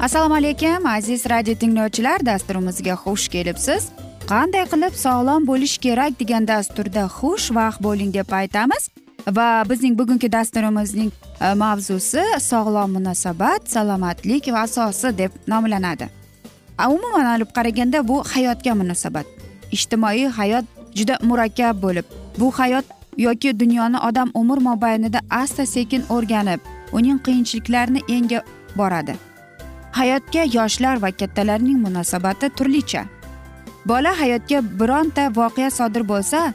assalomu alaykum aziz radio tinglovchilar dasturimizga xush kelibsiz. Qanday qilib sog'lom bo'lish kerak degan dasturda xush vaqt bo'ling deb aytamiz. Va bizning bugungi dasturimizning e, mavzusi sog'lom munosabat salomatlik va asosi deb nomlanadi. Umuman olib qaraganda bu hayotga munosabat. Ijtimoiy hayot juda murakkab bo'lib bu hayot yoki dunyoni odam umr mobaynida asta sekin o'rganib uning qiyinchiliklarini yengib boradi. Hayotga yoshlar va kattalarning munosabati turlicha. Bola hayotga bironta voqea sodir bo'lsa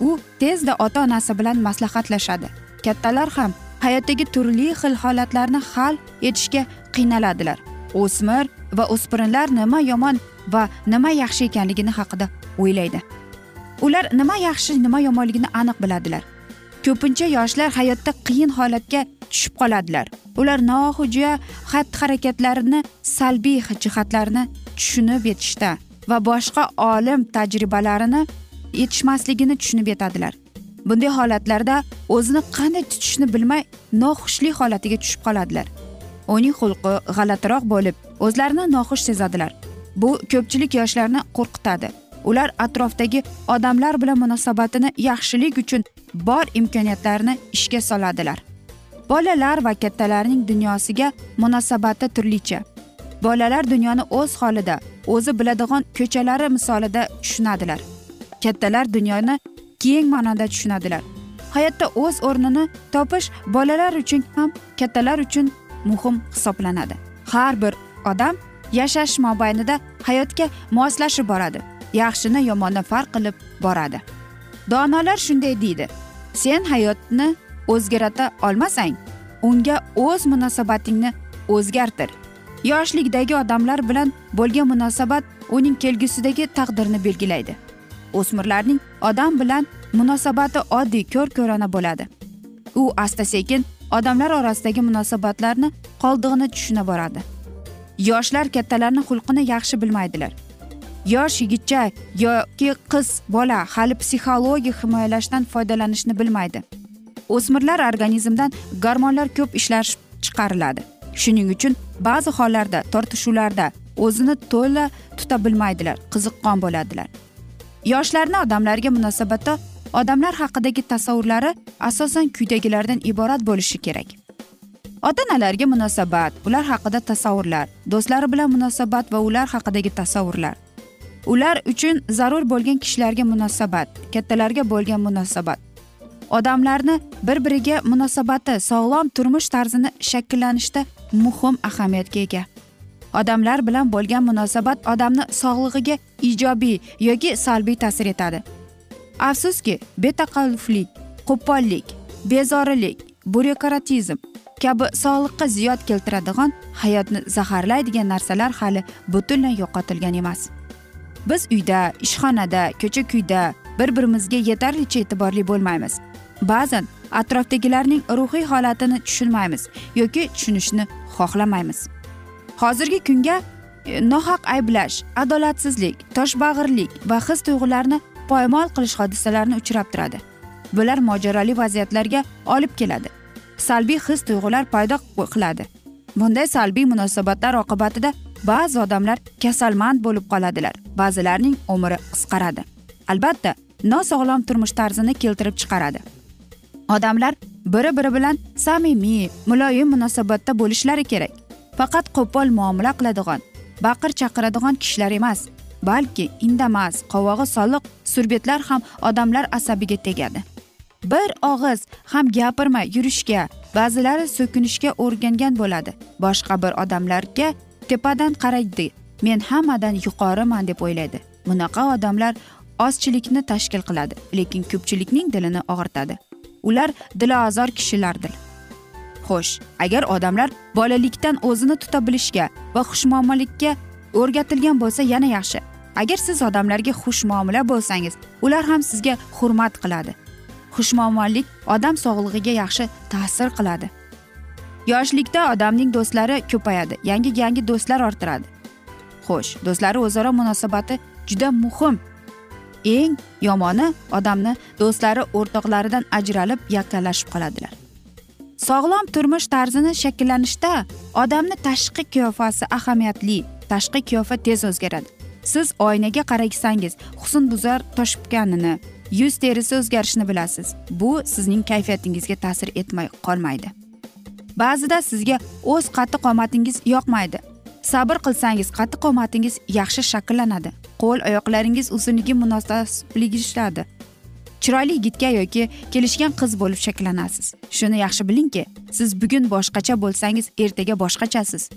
u tezda ota onasi bilan maslahatlashadi. Kattalar ham hayotdagi turli xil holatlarni hal etishga qiynaladilar. O'smir va o'spirinlar nima yomon va nima yaxshi ekanligini haqida o'ylaydi. Ular nima yaxshi nima yomonligini aniq biladilar. Ko'pincha yoshlar hayotda qiyin holatga tushib qoladilar. Ular nohuja xatti harakatlarini salbiy jihatlarini tushunib yetishda va boshqa olim tajribalarini yetishmasligini tushunib yetadilar. Bunday holatlarda o'zini qanday tutishni bilmay noxushlik holatiga tushib qoladilar. Uning xulqi g'alatiroq bo'lib o'zlarini noxush sezadilar. Bu ko'pchilik yoshlarni qo'rqitadi. Ular atrofdagi odamlar bilan munosabatini yaxshilik uchun bor imkoniyatlarni ishga soladilar. Bolalar va kattalarning dunyosiga munosabati turlicha. Bolalar dunyoni o'z holida o'zi biladigan ko'chalari misolida tushunadilar. Kattalar dunyoni keng ma'noda tushunadilar. Hayotda o'z o'rnini topish bolalar uchun ham kattalar uchun muhim hisoblanadi. Har bir odam yashash mobaynida hayotga moslashib boradi. Yaxshini yomondan farq qilib boradi. Donolar shunday deydi. Sen hayotni o'zgarata olmasang unga o'z munosabatingni o'zgartir. Yoshlikdagi odamlar bilan bo'lgan munosabat uning kelgusidagi taqdirini belgilaydi. O'smirlarning odam bilan munosabati oddiy ko'r ko'rona bo'ladi. U asta sekin odamlar orasidagi munosabatlarni qoldig'ini tushuna boradi. Yoshlar kattalarni xulqini yaxshi bilmaydilar. Yosh yigitcha yoki qiz bola hali psixologik himoyalashdan foydalanishni bilmaydi. O'smirlar organizmdan gormonlar ko'p ishlab chiqariladi. Shuning uchun ba'zi hollarda tortishuvlarda o'zini to'la tuta bilmaydilar qiziqqon bo'ladilar. Yoshlarni odamlarga munosabatda odamlar haqidagi tasavvurlari asosan quyidagilardan iborat bo'lishi kerak. Ota onalarga munosabat ular haqida tasavvurlar do'stlari bilan munosabat va ular haqidagi tasavvurlar. Ular uchun zarur bo'lgan kishilarga munosabat kattalarga bo'lgan munosabat. Odamlarni bir biriga munosabati sog'lom turmush tarzini shakllanishda muhim ahamiyatga ega. Odamlar bilan bo'lgan munosabat odamni sog'lig'iga ijobiy yoki salbiy ta'sir etadi. Afsuski betaqalluflik qo'pollik bezorilik byurokratizm kabi sog'liqqa ziyod keltiradigan hayotni zaharlaydigan narsalar hali butunlay yo'qotilgan emas. Biz uyda ishxonada ko'cha kuyda bir birimizga yetarlicha e'tiborli bo'lmaymiz. Ba'zan atrofdagilarning ruhiy holatini tushunmaymiz yoki tushunishni xohlamaymiz. Hozirgi kunga e, nohaq ayblash adolatsizlik toshbag'irlik va his tuyg'ularni poymol qilish hodisalarini uchrab turadi. Bular mojaroli vaziyatlarga olib keladi. Salbiy his tuyg'ular paydo qiladi. Bunday salbiy munosabatlar oqibatida ba'zi odamlar kasalmand bo'lib qoladilar. Ba'zilarning umri qisqaradi. Albatta nosog'lom turmush tarzini keltirib chiqaradi. Odamlar biri biri bilan samimiy muloyim munosabatda bo'lishlari kerak. Faqat qo'pol muomala qiladigan baqir chaqiradigan kishilar emas balki indamas qovog'i soliq surbetlar ham odamlar asabiga tegadi. Bir og'iz ham gapirmay yurishga ba'zilari so'kinishga o'rgangan bo'ladi. Boshqa bir odamlarga tepadan qaraydi. Men hammadan yuqoriman deb o'ylaydi bunaqa odamlar ozchilikni tashkil qiladi lekin ko'pchilikning dilini og'ritadi. Ular dilozor kishilardir. Xo'sh agar odamlar bolalikdan o'zini tuta bilishga va xushmuomalikka o'rgatilgan bo'lsa yana yaxshi. Agar siz odamlarga xushmuomala bo'lsangiz ular ham sizga hurmat qiladi. Xushmuomallik odam sog'lig'iga yaxshi ta'sir qiladi. Yoshlikda odamning do'stlari ko'payadi yangi yangi do'stlar orttiradi. Xo'sh do'stlari o'zaro munosabati juda muhim. Eng yomoni odamni do'stlari o'rtoqlaridan ajralib yakkalashib qoladilar. Sog'lom turmush tarzini shakllanishda odamni tashqi qiyofasi ahamiyatli tashqi qiyofa tez o'zgaradi. Siz oynaga qarasangiz husnbuzar toshibganini yuz terisi o'zgarishini bilasiz. Bu sizning kayfiyatingizga ta'sir etmay qolmaydi. Ba'zida sizga o'z qattiq qomatingiz yoqmaydi. Sabr qilsangiz qattiq qomatingiz yaxshi shakllanadi. Qo'l oyoqlaringiz uzunligi munosablashadi chiroyli yigitga yoki kelishgan qiz bo'lib shakllanasiz. Shuni yaxshi bilingki siz bugun boshqacha bo'lsangiz ertaga boshqachasiz.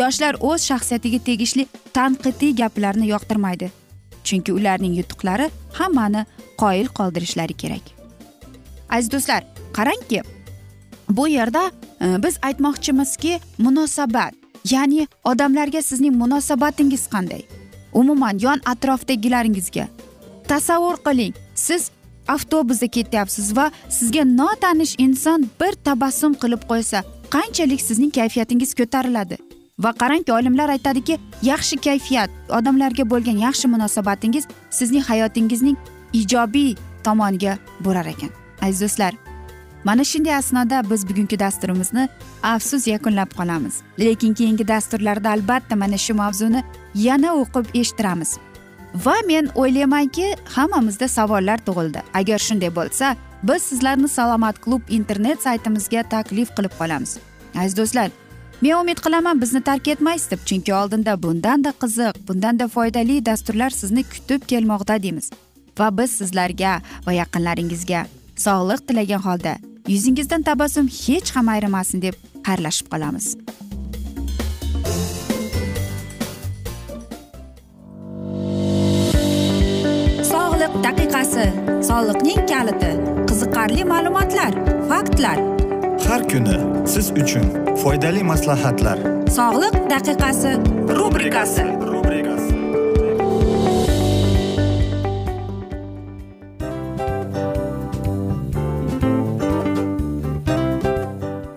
Yoshlar o'z shaxsiyatiga tegishli tanqidiy gaplarni yoqtirmaydi chunki ularning yutuqlari hammani qoyil qoldirishlari kerak. Aziz do'stlar qarangki bu yerda biz aytmoqchimizki munosabat ya'ni odamlarga sizning munosabatingiz qanday? Umuman yon atrofdagilaringizga. Tasavvur qiling siz avtobusda ketyapsiz va sizga notanish inson bir tabassum qilib qo'ysa qanchalik sizning kayfiyatingiz ko'tariladi? Va qarangki olimlar aytadiki yaxshi kayfiyat odamlarga bo'lgan yaxshi munosabatingiz sizning hayotingizning ijobiy tomoniga borar ekan. Aziz do'stlar mana shunday asnoda biz bugungi dasturimizni afsus yakunlab qolamiz. Lekin keyingi dasturlarda albatta mana shu mavzuni yana o'qib eshittiramiz. Va men o'ylaymanki hammamizda savollar tug'ildi. Agar shunday bo'lsa biz sizlarni salomat klub internet saytimizga taklif qilib qolamiz. Aziz do'stlar men umid qilaman bizni tark etmaysiz deb chunki oldinda bundanda qiziq bundanda foydali dasturlar sizni kutib kelmoqda deymiz. Va biz sizlarga va yaqinlaringizga sog'lik tilagan holda yuzingizdan tabassum hech ham ayrimasin deb xayrlashib qolamiz. Sog'liq daqiqasi soliqning kaliti qiziqarli ma'lumotlar faktlar. Har kuni siz uchun foydali maslahatlar. Sog'liq daqiqasi rubrikasi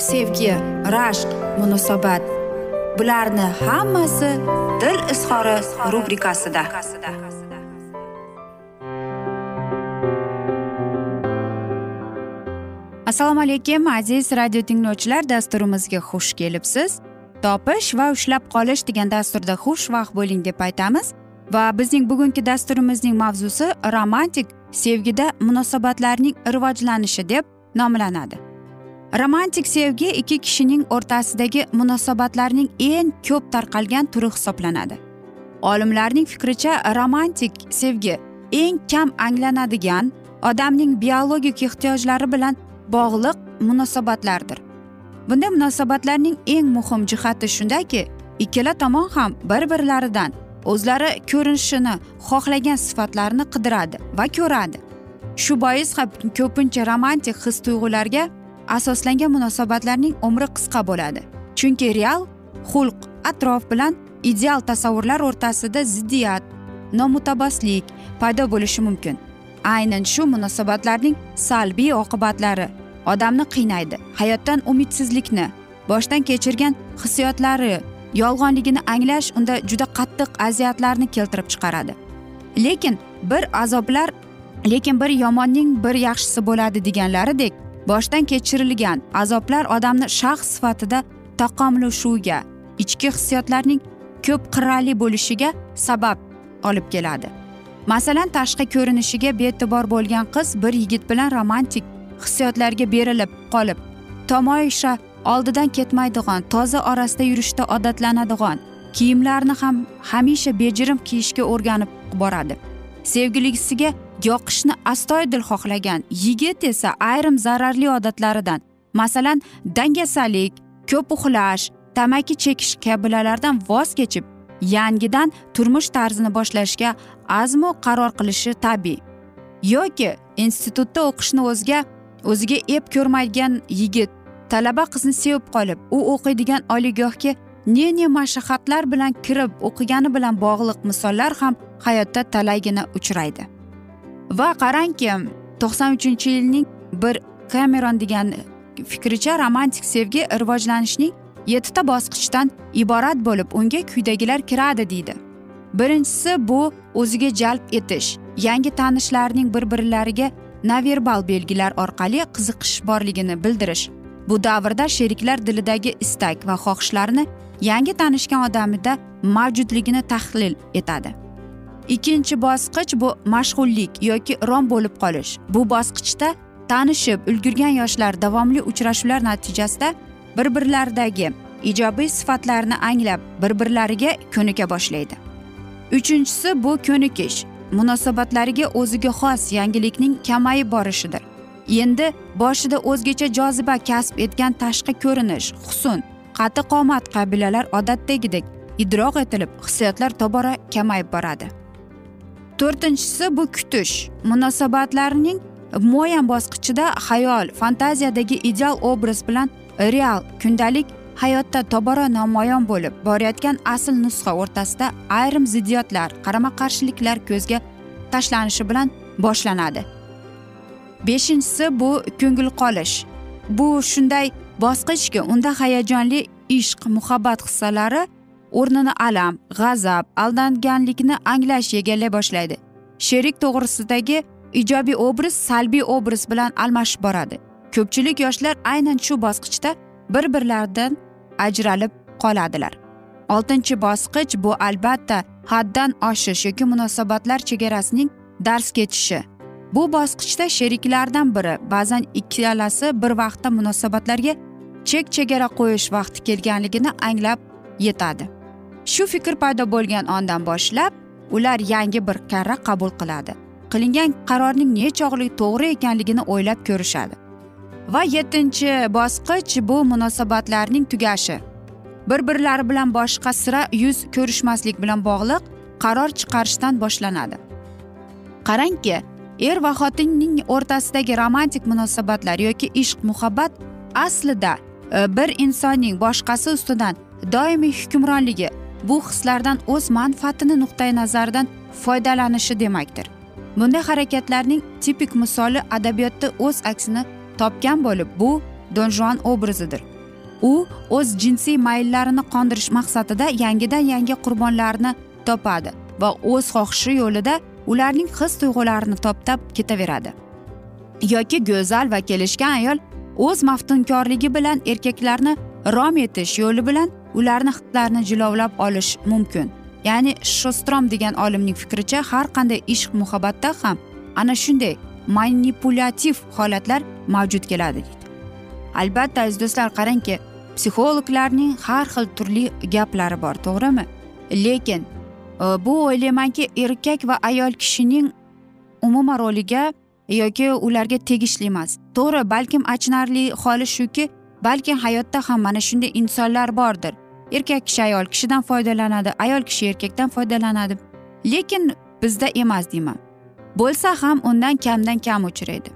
sevgi rashq munosabat. Bularni hammasi dil izhori rubrikasida. Assalomu alaykum aziz radio tinglovchilar dasturimizga xush kelibsiz. Topish va ushlab qolish degan dasturda xushvaqt bo'ling deb aytamiz va bizning bugungi dasturimizning mavzusi romantik sevgida munosabatlarning rivojlanishi deb nomlanadi. Romantik sevgi ikki kishining o'rtasidagi munosabatlarning eng ko'p tarqalgan turi hisoblanadi. Olimlarning fikricha romantik sevgi eng kam anglanadigan odamning biologik ehtiyojlari bilan bog'liq munosabatlardir. Bunday munosabatlarning eng muhim jihati shundaki ikkala tomon ham bir birlaridan o'zlari ko'rinishini xohlagan sifatlarni qidiradi va ko'radi. Shu bois ham ko'pincha romantik his tuyg'ularga asoslangan munosabatlarning umri qisqa bo'ladi. Chunki real xulq atrof bilan ideal tasavvurlar o'rtasida ziddiyat nomutabaslik paydo bo'lishi mumkin. Aynan shu munosabatlarning salbiy oqibatlari odamni qiynaydi. Hayotdan umidsizlikni boshdan kechirgan hissiyotlari yolg'onligini anglash unda juda qattiq aziyatlarni keltirib chiqaradi. Lekin bir azoblar lekin bir yomonning bir yaxshisi bo'ladi deganlaridek boshdan kechirilgan azoblar odamni shaxs sifatida taqomlashuviga ichki hissiyotlarning ko'p qirrali bo'lishiga sabab olib keladi. Masalan tashqi ko'rinishiga bee'tibor bo'lgan qiz bir yigit bilan romantik hissiyotlarga berilib qolib tomoisha oldidan ketmaydigan toza orasida yurishda odatlanadigan kiyimlarni ham hamisha bejirim kiyishga o'rganib boradi. Sevgilisiga yoqishni astoydil xohlagan yigit esa ayrim zararli odatlaridan masalan dangasalik ko'p uxlash tamaki chekish kabilardan voz kechib yangidan turmush tarzini boshlashga azmu qaror qilishi tabiiy. Yoki institutda o'qishni o'ziga o'ziga ep ko'rmagan yigit talaba qizni sevib qolib u o'qiydigan oliygohga ne ne mashaqqatlar bilan kirib o'qigani bilan bog'liq misollar ham hayotda talaygina uchraydi. Va qarangki to'qson uchinchi yilning bir kameron degan fikricha romantik sevgi rivojlanishning yettita bosqichdan iborat bo'lib unga quyidagilar kiradi deydi. Birinchisi bu o'ziga jalb etish yangi tanishlarning bir birlariga naverbal belgilar orqali qiziqish borligini bildirish bu davrda sheriklar dilidagi istak va xohishlarni yangi tanishgan odamida mavjudligini tahlil etadi. Ikkinchi bosqich bu mashg'ullik yoki rom bo'lib qolish. Bu bosqichda tanishib ulgurgan yoshlar davomli uchrashuvlar natijasida bir birlaridagi ijobiy sifatlarni anglab bir birlariga ko'nika boshlaydi. Uchinchisi bu ko'nikish. Munosabatlariga o'ziga xos yangilikning kamayib borishidir. Endi boshida o'zgacha joziba kasb etgan tashqi ko'rinish husn qattiq qomat qabilalar odatdagidek idroq etilib hissiyotlar tobora kamayib boradi. To'rtinchisi bu kutish. Munosabatlarning muayyan bosqichida xayol fantaziyadagi ideal obraz bilan real kundalik hayotda tobora namoyon bo'lib borayotgan asl nusxa o'rtasida ayrim ziddiyatlar qarama qarshiliklar ko'zga tashlanishi bilan boshlanadi. Beshinchisi bu ko'ngil qolish. Bu shunday bosqichki unda hayajonli ishq muhabbat hissalari o'rnini alam g'azab aldanganlikni anglash egallay boshlaydi. Sherik to'g'risidagi ijobiy obraz salbiy obraz bilan almashib boradi. Ko'pchilik yoshlar aynan shu bosqichda bir birlaridan ajralib qoladilar. Oltinchi bosqich bu albatta haddan oshish yoki munosabatlar chegarasining dars ketishi. Bu bosqichda sheriklardan biri ba'zan ikkalasi bir vaqtda munosabatlarga chek chegara qo'yish vaqti kelganligini anglab yetadi. Shu fikr paydo bo'lgan ondan boshlab ular yangi bir karra qabul qiladi. Qilingan qarorning nechog'lik to'g'ri ekanligini o'ylab ko'rishadi. Va yettinchi bosqich bu munosabatlarning tugashi. Bir birlari bilan boshqa sira yuz ko'rishmaslik bilan bog'liq qaror chiqarishdan boshlanadi. Qarangki er va xotinning o'rtasidagi romantik munosabatlar yoki ishq muhabbat aslida e, bir insonning boshqasi ustidan doimiy hukmronligi bu hislardan o'z manfaatini nuqtai nazaridan foydalanishi demakdir. Bunday harakatlarning tipik misoli adabiyotda o'z aksini topgan bo'lib bu don juan obrazidir. U o'z jinsiy mayllarini qondirish maqsadida yangidan yangi qurbonlarni topadi va o'z xohishi yo'lida ularning his tuyg'ularini toptab ketaveradi. Yoki go'zal va kelishgan ayol o'z maftunkorligi bilan erkaklarni rom etish yo'li bilan ularni hislarini jilovlab olish mumkin. Ya'ni shostrom degan olimning fikricha har qanday ishq muhabbatda ham ana shunday manipulyativ holatlar mavjud keladi deydi. Albatta aziz do'stlar qarangki psixologlarning har xil turli gaplari bor to'g'rimi? Lekin e, bu o'ylaymanki erkak va ayol kishining umuman roliga yoki ularga tegishli emas. To'g'ri balkim achinarli holi shuki balki hayotda ham mana shunday insonlar bordir. Erkak kishi ayol kishidan foydalanadi ayol kishi erkakdan foydalanadi. Lekin bizda emas deyman. Bo'lsa ham undan kamdan kam uchraydi.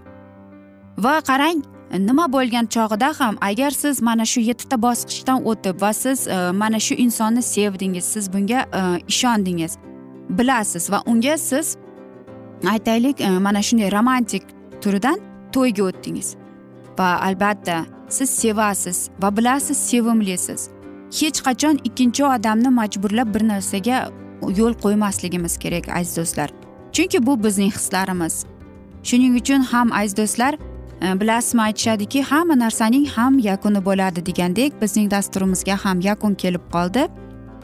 Va qarang nima bo'lgan chog'ida ham agar siz mana shu yettita bosqichdan o'tib va siz e, mana shu insonni sevdingiz siz bunga e, ishondingiz bilasiz va unga siz aytaylik e, mana shunday romantik turidan to'yga o'tdingiz. Va albatta siz sevasiz va bilasiz sevimlisiz. Hech qachon ikkinchi odamni majburlab bir narsaga yo'l qo'ymasligimiz kerak aziz do'stlar. Chunki bu bizning hislarimiz. Shuning uchun ham aziz do'stlar e, bilasizmi aytishadiki hamma narsaning ham yakuni bo'ladi degandek bizning dasturimizga ham yakun kelib qoldi.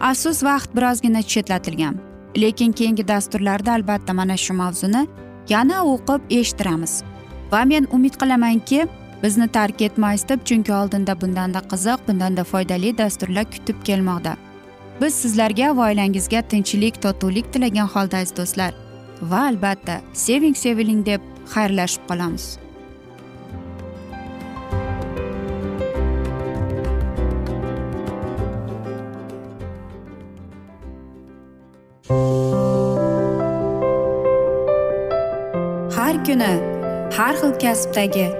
Afsus vaqt birozgina chetlatilgan. Lekin keyingi dasturlarda albatta mana shu mavzuni yana o'qib eshittiramiz. Va men umid qilamanki bizni tark etmaysiz deb chunki oldinda bundanda qiziq bundanda foydali dasturlar kutib kelmoqda. Biz sizlarga va oilangizga tinchlik totuvlik tilagan holda aziz do'stlar. Va albatta seving seviling deb xayrlashib qolamiz. Har kuni har xil kasbdagi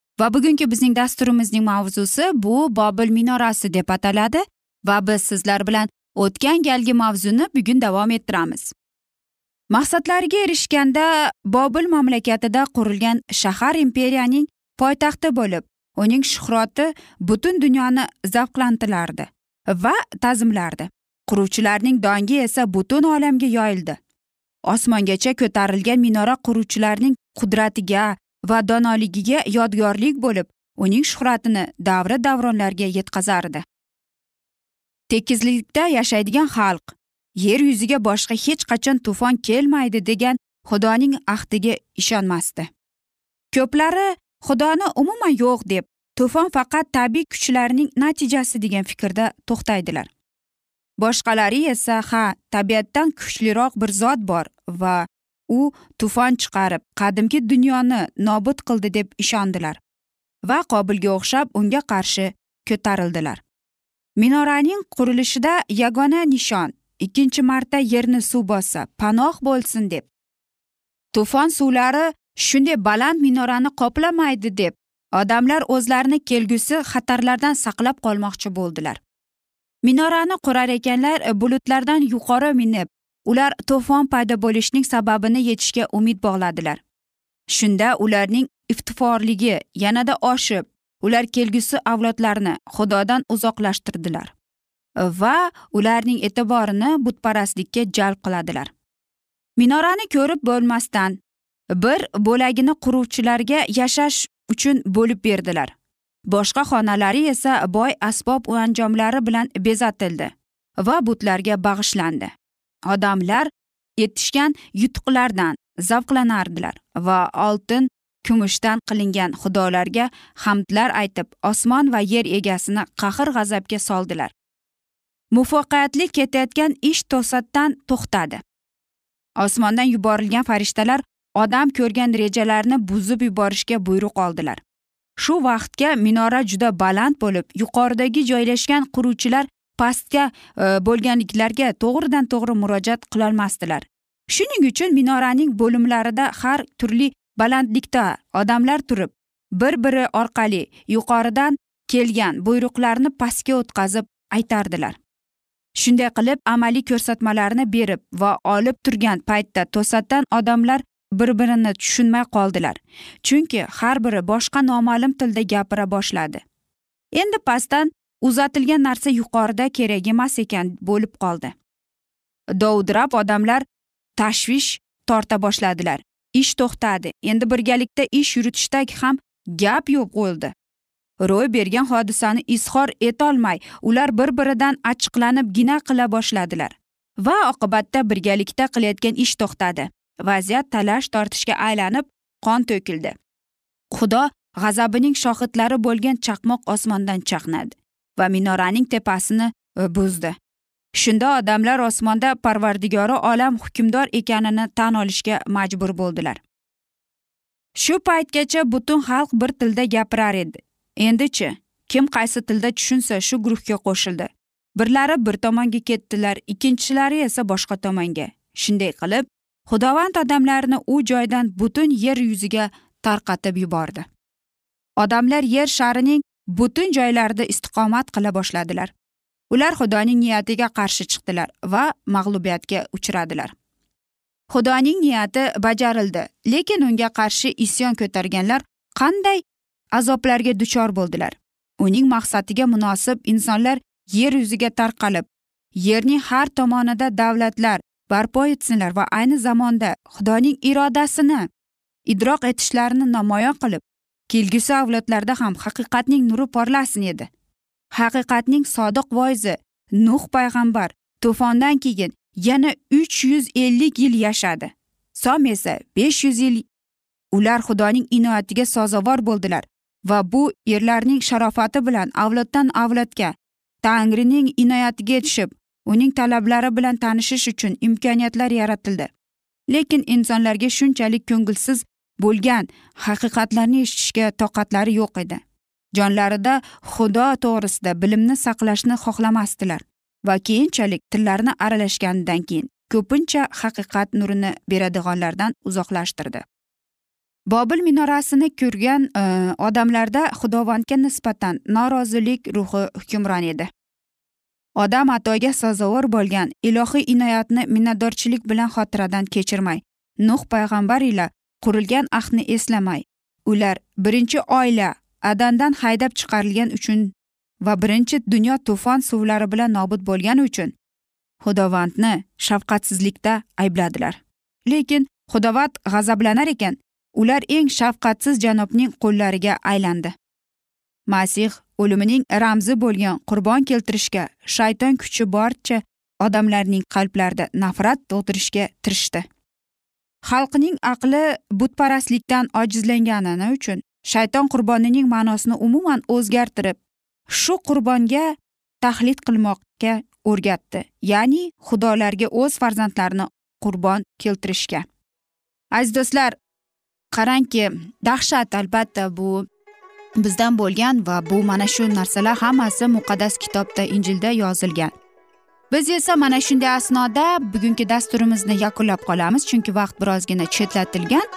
Va bugungi bizning dasturimizning mavzusi bu bobil minorasi deb ataladi va biz sizlar bilan o'tgan galgi mavzuni bugun davom ettiramiz. Maqsadlariga erishganda bobil mamlakatida qurilgan shahar imperiyaning poytaxti bo'lib uning shuhrati butun dunyoni zavqlantirardi va ta'zimlardi. Quruvchilarning dongi esa butun olamga yoyildi. Osmongacha ko'tarilgan minora quruvchilarning qudratiga va donoligiga yodgorlik bo'lib uning shuhratini davra davronlarga yetkazardi. Tekislikda yashaydigan xalq yer yuziga boshqa hech qachon tufon kelmaydi degan xudoning ahdiga ishonmasdi. Ko'plari xudoni umuman yo'q deb to'fon faqat tabiiy kuchlarning natijasi degan fikrda to'xtaydilar. Boshqalari esa ha tabiatdan kuchliroq bir zot bor va u tufon chiqarib qadimgi dunyoni nobud qildi deb ishondilar va qobilga o'xshab unga qarshi ko'tarildilar. Minoraning qurilishida yagona nishon ikkinchi marta yerni suv bossa panoh bo'lsin deb. Tufon suvlari shunday baland minorani qoplamaydi deb odamlar o'zlarini kelgusi xatarlardan saqlab qolmoqchi bo'ldilar. Minorani qurar ekanlar bulutlardan yuqori minib ular to'fon paydo bo'lishining sababini yetishga umid bog'ladilar. Shunda ularning iftiforligi yanada oshib ular kelgusi avlodlarni xudodan uzoqlashtirdilar va ularning e'tiborini butparastlikka jalb qiladilar. Minorani ko'rib bo'lmasdan bir bo'lagini quruvchilarga yashash uchun bo'lib berdilar. Boshqa xonalari esa boy asbob anjomlari bilan bezatildi va butlarga bag'ishlandi. Odamlar yetishgan yutuqlardan zavqlanardilar va oltin kumushdan qilingan xudolarga hamdlar aytib osmon va yer egasini qahr g'azabga soldilar. Muvaffaqiyatli ketayotgan ish to'satdan to'xtadi. Osmondan yuborilgan farishtalar odam ko'rgan rejalarni buzib yuborishga buyruq oldilar. Shu vaqtga minora juda baland bo'lib yuqoridagi joylashgan quruvchilar pastga e, bo'lganliklarga to'g'ridan to'g'ri murojaat qilolmasdilar. Shuning uchun minoraning bo'limlarida har turli balandlikda odamlar turib bir biri orqali yuqoridan kelgan buyruqlarni pastga o'tkazib aytardilar. Shunday qilib amaliy ko'rsatmalarni berib va olib turgan paytda to'satdan odamlar bir birini tushunmay qoldilar. Chunki har biri boshqa noma'lum tilda gapira boshladi. Endi pastdan uzatilgan narsa yuqorida kerak emas ekan bo'lib qoldi. Dovdirab odamlar tashvish torta boshladilar. Ish to'xtadi. Endi birgalikda ish yuritishda ham gap yo'q bo'ldi. Ro'y bergan hodisani izhor etolmay ular bir biridan achchiqlanib gina qila boshladilar va oqibatda birgalikda qilayotgan ish to'xtadi. Vaziyat talash tortishga aylanib qon to'kildi. Xudo g'azabining shohidlari bo'lgan chaqmoq osmondan chaqnadi. Va minoraning tepasini e, buzdi. Shunda odamlar osmonda parvardigori olam hukmdor ekanini tan olishga majbur bo'ldilar. Shu paytgacha butun xalq bir tilda gapirar edi. Endichi kim qaysi tilda tushunsa shu guruhga qo'shildi. Birlari bir tomonga ketdilar ikkinchilari esa boshqa tomonga. Shunday qilib xudovand odamlarni u joydan butun yer yuziga tarqatib yubordi. Odamlar yer sharining butun joylarida istiqomat qila boshladilar. Ular xudoning niyatiga qarshi chiqdilar va mag'lubiyatga uchradilar. Xudoning niyati bajarildi lekin unga qarshi isyon ko'targanlar qanday azoblarga duchor bo'ldilar. Uning maqsadiga munosib insonlar yer yuziga tarqalib yerning har tomonida davlatlar barpo etsinlar va ayni zamonda xudoning irodasini idroq etishlarini namoyon qilib kelgusi avlodlarda ham haqiqatning nuri porlasin edi. Haqiqatning sodiq voizi nuh payg'ambar to'fondan keyin yana uch yuz ellik yil yashadi. Som esa besh yuz yil. Ular xudoning inoyatiga sazovor bo'ldilar va bu erlarning sharofati bilan avloddan avlodga tangrining inoyatiga yetishib uning talablari bilan tanishish uchun imkoniyatlar yaratildi. Lekin insonlarga shunchalik ko'ngilsiz bo'lgan haqiqatlarni eshitishga toqatlari yo'q edi. Jonlarida xudo to'g'risida bilimni saqlashni xohlamasdilar va keyinchalik tillarini aralashganidan keyin ko'pincha haqiqat nurini beradiganlardan uzoqlashtirdi. Bobil minorasini ko'rgan e, odamlarda xudovandga nisbatan norozilik ruhi hukmron edi. Odam atoga sazovor bo'lgan ilohiy inoyatni minnatdorchilik bilan xotiradan kechirmay nuh payg'ambar ila qurilgan ahdni eslamay ular birinchi oila adandan haydab chiqarilgan uchun va birinchi dunyo to'fon suvlari bilan nobud bo'lgani uchun xudovandni shafqatsizlikda aybladilar. Lekin xudovand g'azablanar ekan ular eng shafqatsiz janobning qo'llariga aylandi. Masih o'limining ramzi bo'lgan qurbon keltirishga shayton kuchi barcha odamlarning qalblarida nafrat tug'dirishga tirishdi. Xalqning aqli butparastlikdan ojizlangani uchun shayton qurbonining ma'nosini umuman o'zgartirib shu qurbonga tahlid qilmoqqa o'rgatdi. Ya'ni xudolarga o'z farzandlarini qurbon keltirishga. Aziz do'stlar qarangki dahshat albatta bu bizdan bo'lgan va bu mana shu narsalar hammasi muqaddas kitobda injilda yozilgan. Biz esa mana shunday asnoda bugungi dasturimizni yakunlab qolamiz chunki vaqt birozgina chetlatilgan.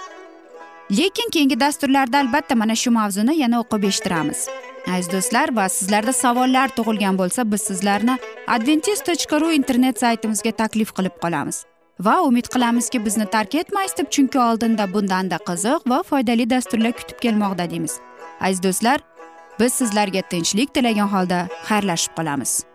Lekin keyingi dasturlarda albatta mana shu mavzuni yana o'qib eshittiramiz. Aziz do'stlar va sizlarda savollar tug'ilgan bo'lsa biz sizlarni adventis tochka ru internet saytimizga taklif qilib qolamiz. Va umid qilamizki bizni tark etmaysiz deb chunki oldinda bundanda qiziq va foydali dasturlar kutib kelmoqda deymiz. Aziz do'stlar biz sizlarga tinchlik tilagan holda xayrlashib qolamiz.